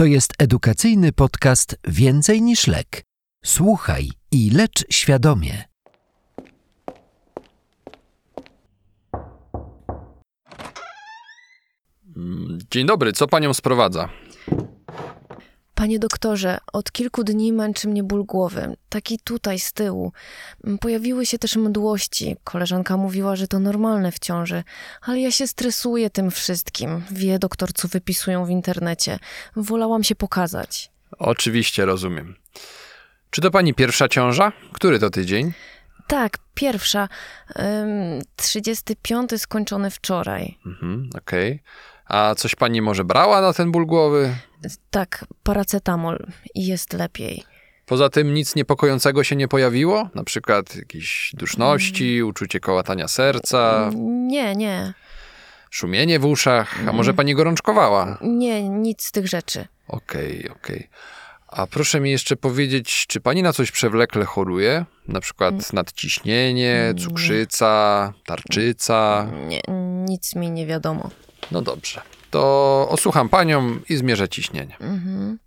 To jest edukacyjny podcast Więcej niż lek. Słuchaj i lecz świadomie. Dzień dobry, co panią sprowadza? Panie doktorze, od kilku dni męczy mnie ból głowy, taki tutaj z tyłu. Pojawiły się też mdłości. Koleżanka mówiła, że to normalne w ciąży, ale ja się stresuję tym wszystkim. Wie doktor, co wypisują w internecie. Wolałam się pokazać. Oczywiście, rozumiem. Czy to pani pierwsza ciąża? Który to tydzień? Tak, pierwsza. Ym, 35 skończony wczoraj. Mhm, okej. A coś pani może brała na ten ból głowy? Tak, paracetamol i jest lepiej. Poza tym nic niepokojącego się nie pojawiło? Na przykład jakieś duszności, uczucie kołatania serca, Nie, nie, szumienie w uszach, a może pani gorączkowała? nie, nic z tych rzeczy. Okej, okej. A proszę mi jeszcze powiedzieć, czy pani na coś przewlekle choruje? Na przykład nadciśnienie, cukrzyca, tarczyca? Nie, nic mi nie wiadomo. No dobrze. To osłucham panią i zmierzę ciśnienie. Mhm.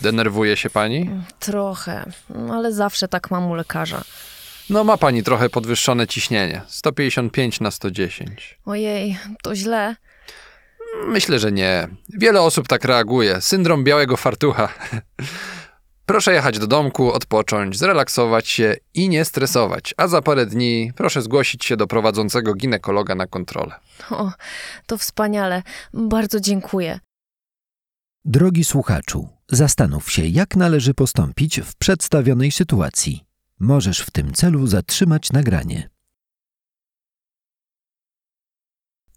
Denerwuje się pani? Trochę, ale zawsze tak mam u lekarza. No ma pani trochę podwyższone ciśnienie. 155 na 110. Ojej, to źle. Myślę, że nie. Wiele osób tak reaguje. Syndrom białego fartucha. Proszę jechać do domku, odpocząć, zrelaksować się i nie stresować. A za parę dni proszę zgłosić się do prowadzącego ginekologa na kontrolę. O, to wspaniale. Bardzo dziękuję. Drogi słuchaczu, zastanów się, jak należy postąpić w przedstawionej sytuacji. Możesz w tym celu zatrzymać nagranie.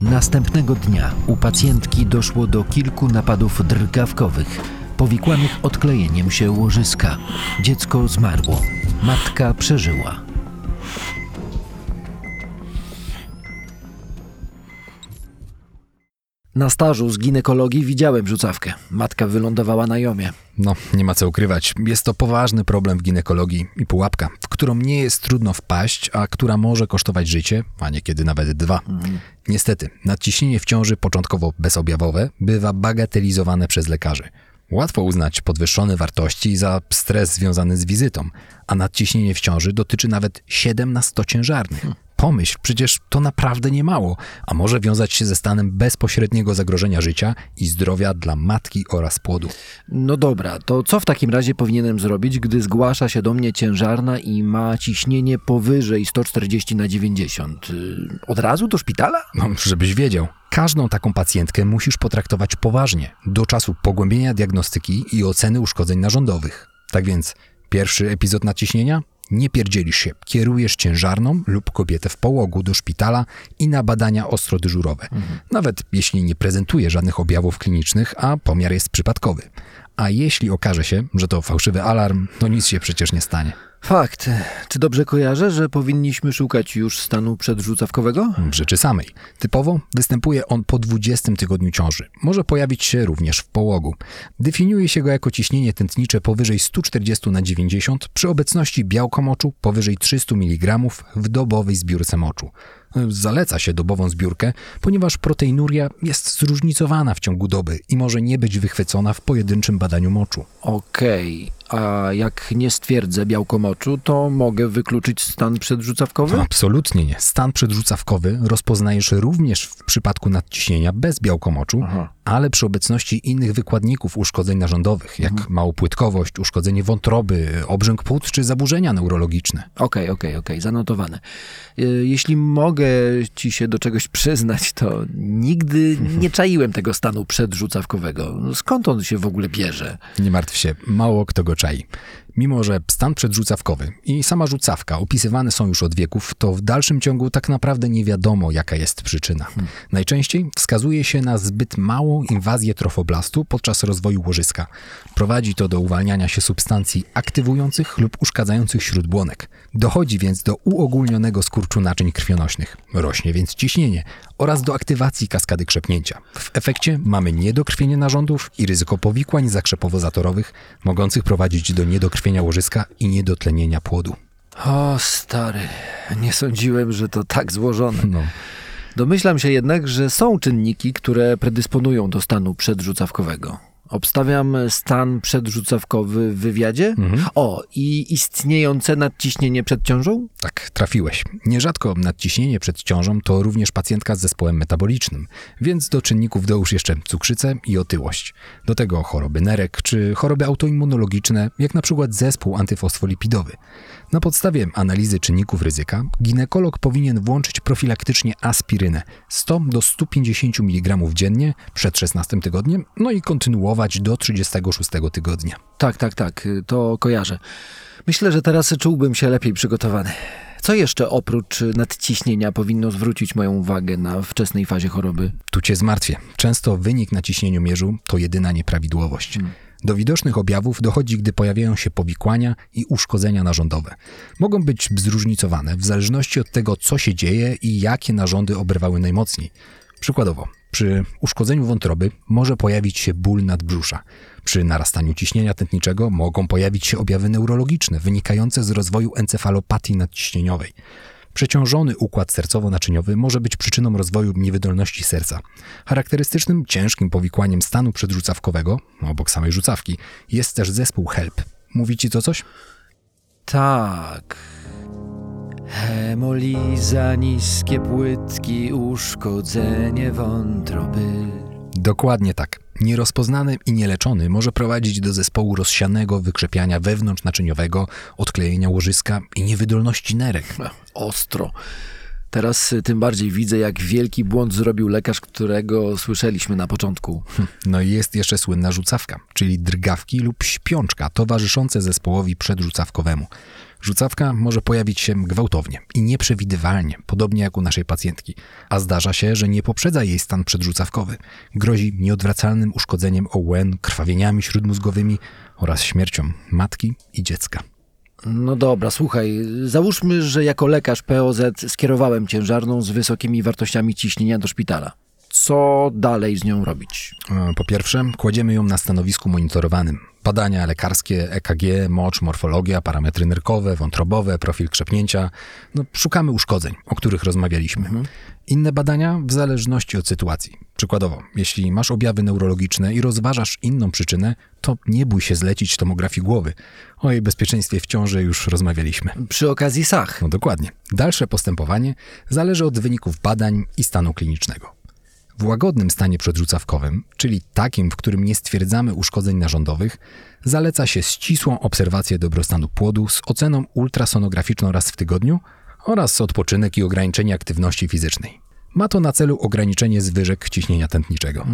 Następnego dnia u pacjentki doszło do kilku napadów drgawkowych, powikłanych odklejeniem się łożyska. Dziecko zmarło. Matka przeżyła. Na stażu z ginekologii widziałem rzucawkę. Matka wylądowała na jomie. No, nie ma co ukrywać. Jest to poważny problem w ginekologii i pułapka, w którą nie jest trudno wpaść, a która może kosztować życie, a niekiedy nawet dwa. Niestety, nadciśnienie w ciąży początkowo bezobjawowe bywa bagatelizowane przez lekarzy. Łatwo uznać podwyższone wartości za stres związany z wizytą, a nadciśnienie w ciąży dotyczy nawet 7 na 100 ciężarnych. Pomyśl, przecież to naprawdę nie mało, a może wiązać się ze stanem bezpośredniego zagrożenia życia i zdrowia dla matki oraz płodu. No dobra, to co w takim razie powinienem zrobić, gdy zgłasza się do mnie ciężarna i ma ciśnienie powyżej 140 na 90? Y, Od razu do szpitala? No, żebyś wiedział, każdą taką pacjentkę musisz potraktować poważnie, do czasu pogłębienia diagnostyki i oceny uszkodzeń narządowych. Tak więc, pierwszy epizod nadciśnienia? Nie pierdzielisz się, kierujesz ciężarną lub kobietę w połogu do szpitala i na badania ostro-dyżurowe. Nawet jeśli nie prezentuje żadnych objawów klinicznych, a pomiar jest przypadkowy. A jeśli okaże się, że to fałszywy alarm, to nic się przecież nie stanie. Fakt. Czy dobrze kojarzę, że powinniśmy szukać już stanu przedrzucawkowego? w rzeczy samej. Typowo występuje on po 20 tygodniu ciąży. Może pojawić się również w połogu. Definiuje się go jako ciśnienie tętnicze powyżej 140 na 90 przy obecności białka moczu powyżej 300 mg w dobowej zbiórce moczu. Zaleca się dobową zbiórkę, ponieważ proteinuria jest zróżnicowana w ciągu doby i może nie być wychwycona w pojedynczym badaniu moczu. Okej, a jak nie stwierdzę białkomoczu, to mogę wykluczyć stan przedrzucawkowy? Absolutnie nie. Stan przedrzucawkowy rozpoznajesz również w przypadku nadciśnienia bez białkomoczu, Aha. Ale przy obecności innych wykładników uszkodzeń narządowych, jak małopłytkowość, uszkodzenie wątroby, obrzęk płuc czy zaburzenia neurologiczne. Okej, okej, okej, zanotowane. Y, Jeśli mogę ci się do czegoś przyznać, to nigdy nie czaiłem tego stanu przedrzucawkowego. No Skąd on się w ogóle bierze? Nie martw się, mało kto go czai. Mimo, że stan przedrzucawkowy i sama rzucawka opisywane są już od wieków, to w dalszym ciągu tak naprawdę nie wiadomo, jaka jest przyczyna. Najczęściej wskazuje się na zbyt małą inwazję trofoblastu podczas rozwoju łożyska. Prowadzi to do uwalniania się substancji aktywujących lub uszkadzających śródbłonek. Dochodzi więc do uogólnionego skurczu naczyń krwionośnych. Rośnie więc ciśnienie oraz do aktywacji kaskady krzepnięcia. W efekcie mamy niedokrwienie narządów i ryzyko powikłań zakrzepowo-zatorowych, mogących prowadzić do niedokrwienia łożyska i niedotlenienia płodu. O, stary, nie sądziłem, że to tak złożone. No. Domyślam się jednak, że są czynniki, które predysponują do stanu przedrzucawkowego. Obstawiam stan przedrzucawkowy w wywiadzie? O, i istniejące nadciśnienie przed ciążą? Tak, trafiłeś. Nierzadko nadciśnienie przed ciążą to również pacjentka z zespołem metabolicznym, więc do czynników dołóż jeszcze cukrzycę i otyłość. Do tego choroby nerek czy choroby autoimmunologiczne, jak na przykład zespół antyfosfolipidowy. Na podstawie analizy czynników ryzyka ginekolog powinien włączyć profilaktycznie aspirynę 100 do 150 mg dziennie przed 16 tygodniem, no i kontynuować do 36 tygodnia. Tak, tak, tak, to kojarzę. Myślę, że teraz czułbym się lepiej przygotowany. Co jeszcze oprócz nadciśnienia powinno zwrócić moją uwagę na wczesnej fazie choroby? Tu cię zmartwię. Często wynik na ciśnieniu mierzu to jedyna nieprawidłowość. Do widocznych objawów dochodzi, gdy pojawiają się powikłania i uszkodzenia narządowe. Mogą być zróżnicowane w zależności od tego, co się dzieje i jakie narządy oberwały najmocniej. Przykładowo, przy uszkodzeniu wątroby może pojawić się ból nadbrzusza. Przy narastaniu ciśnienia tętniczego mogą pojawić się objawy neurologiczne wynikające z rozwoju encefalopatii nadciśnieniowej. Przeciążony układ sercowo-naczyniowy może być przyczyną rozwoju niewydolności serca. Charakterystycznym ciężkim powikłaniem stanu przedrzucawkowego, obok samej rzucawki, jest też zespół HELP. Mówi ci to coś? Tak. Hemoliza, niskie płytki, uszkodzenie wątroby. Dokładnie tak. Nierozpoznany i nieleczony może prowadzić do zespołu rozsianego wykrzepiania wewnątrznaczyniowego, odklejenia łożyska i niewydolności nerek. Ostro. Teraz y, tym bardziej widzę, jak wielki błąd zrobił lekarz, którego słyszeliśmy na początku. No i jest jeszcze słynna rzucawka, czyli drgawki lub śpiączka towarzyszące zespołowi przedrzucawkowemu. Rzucawka może pojawić się gwałtownie i nieprzewidywalnie, podobnie jak u naszej pacjentki, a zdarza się, że nie poprzedza jej stan przedrzucawkowy. Grozi nieodwracalnym uszkodzeniem OUN, krwawieniami śródmózgowymi oraz śmiercią matki i dziecka. No dobra, słuchaj, załóżmy, że jako lekarz POZ skierowałem ciężarną z wysokimi wartościami ciśnienia do szpitala. Co dalej z nią robić? Po pierwsze, kładziemy ją na stanowisku monitorowanym. Badania lekarskie, EKG, mocz, morfologia, parametry nerkowe, wątrobowe, profil krzepnięcia. No, szukamy uszkodzeń, o których rozmawialiśmy. Inne badania w zależności od sytuacji. Przykładowo, jeśli masz objawy neurologiczne i rozważasz inną przyczynę, to nie bój się zlecić tomografii głowy. O jej bezpieczeństwie w ciąży już rozmawialiśmy. Przy okazji SAH. No dokładnie. Dalsze postępowanie zależy od wyników badań i stanu klinicznego. W łagodnym stanie przedrzucawkowym, czyli takim, w którym nie stwierdzamy uszkodzeń narządowych, zaleca się ścisłą obserwację dobrostanu płodu z oceną ultrasonograficzną raz w tygodniu oraz odpoczynek i ograniczenie aktywności fizycznej. Ma to na celu ograniczenie zwyżek ciśnienia tętniczego.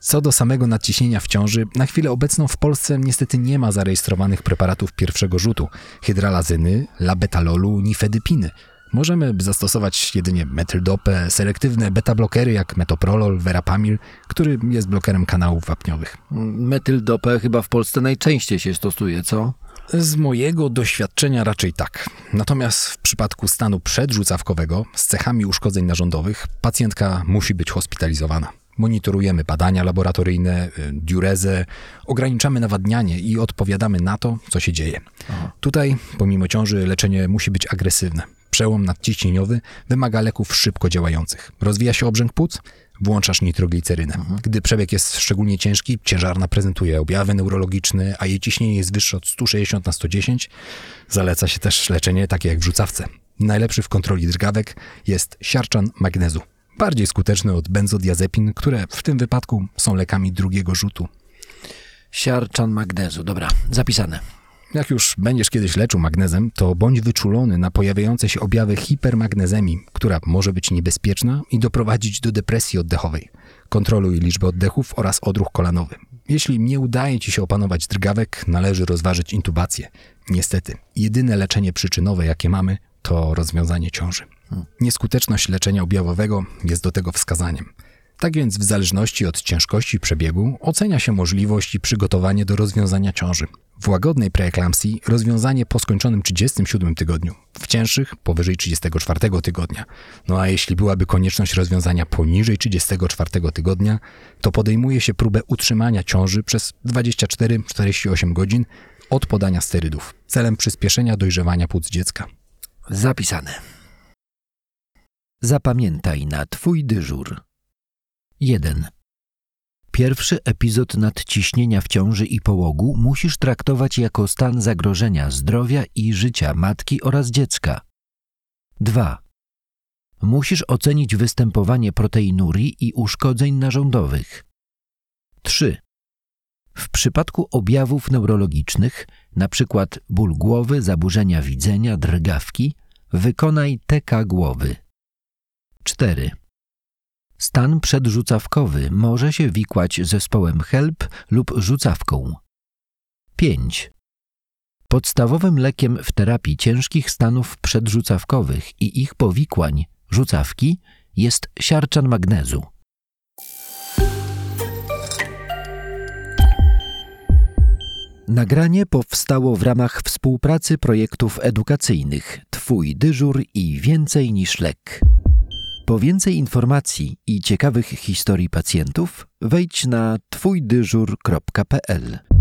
Co do samego nadciśnienia w ciąży, na chwilę obecną w Polsce niestety nie ma zarejestrowanych preparatów pierwszego rzutu hydralazyny, labetalolu, nifedypiny. Możemy zastosować jedynie metyldopę, selektywne beta-blokery jak metoprolol, verapamil, który jest blokerem kanałów wapniowych. Metyldopę chyba w Polsce najczęściej się stosuje, co? Z mojego doświadczenia raczej tak. Natomiast w przypadku stanu przedrzucawkowego z cechami uszkodzeń narządowych pacjentka musi być hospitalizowana. Monitorujemy badania laboratoryjne, y, diurezę, ograniczamy nawadnianie i odpowiadamy na to, co się dzieje. Tutaj, pomimo ciąży, leczenie musi być agresywne. Przełom nadciśnieniowy wymaga leków szybko działających. Rozwija się obrzęk płuc, włączasz nitroglicerynę. Gdy przebieg jest szczególnie ciężki, ciężarna prezentuje objawy neurologiczne, a jej ciśnienie jest wyższe od 160 na 110, zaleca się też leczenie takie jak w rzucawce. Najlepszy w kontroli drgawek jest siarczan magnezu. Bardziej skuteczny od benzodiazepin, które w tym wypadku są lekami drugiego rzutu. Siarczan magnezu. Dobra, zapisane. Jak już będziesz kiedyś leczył magnezem, to bądź wyczulony na pojawiające się objawy hipermagnezemii, która może być niebezpieczna i doprowadzić do depresji oddechowej. Kontroluj liczbę oddechów oraz odruch kolanowy. Jeśli nie udaje ci się opanować drgawek, należy rozważyć intubację. Niestety, jedyne leczenie przyczynowe, jakie mamy, to rozwiązanie ciąży. Nieskuteczność leczenia objawowego jest do tego wskazaniem. Tak więc w zależności od ciężkości przebiegu ocenia się możliwość i przygotowanie do rozwiązania ciąży. W łagodnej preeklampsji rozwiązanie po skończonym 37 tygodniu, w cięższych powyżej 34 tygodnia. No a jeśli byłaby konieczność rozwiązania poniżej 34 tygodnia, to podejmuje się próbę utrzymania ciąży przez 24-48 godzin od podania sterydów, celem przyspieszenia dojrzewania płuc dziecka. Zapisane. Zapamiętaj na Twój dyżur. 1. Pierwszy epizod nadciśnienia w ciąży i połogu musisz traktować jako stan zagrożenia zdrowia i życia matki oraz dziecka. 2. Musisz ocenić występowanie proteinurii i uszkodzeń narządowych. 3. W przypadku objawów neurologicznych, np. ból głowy, zaburzenia widzenia, drgawki, wykonaj TK głowy. 4. Stan przedrzucawkowy może się wikłać zespołem HELP lub rzucawką. 5. Podstawowym lekiem w terapii ciężkich stanów przedrzucawkowych i ich powikłań, rzucawki, jest siarczan magnezu. Nagranie powstało w ramach współpracy projektów edukacyjnych Twój dyżur i Więcej niż lek. Po więcej informacji i ciekawych historii pacjentów wejdź na twójdyżur.pl.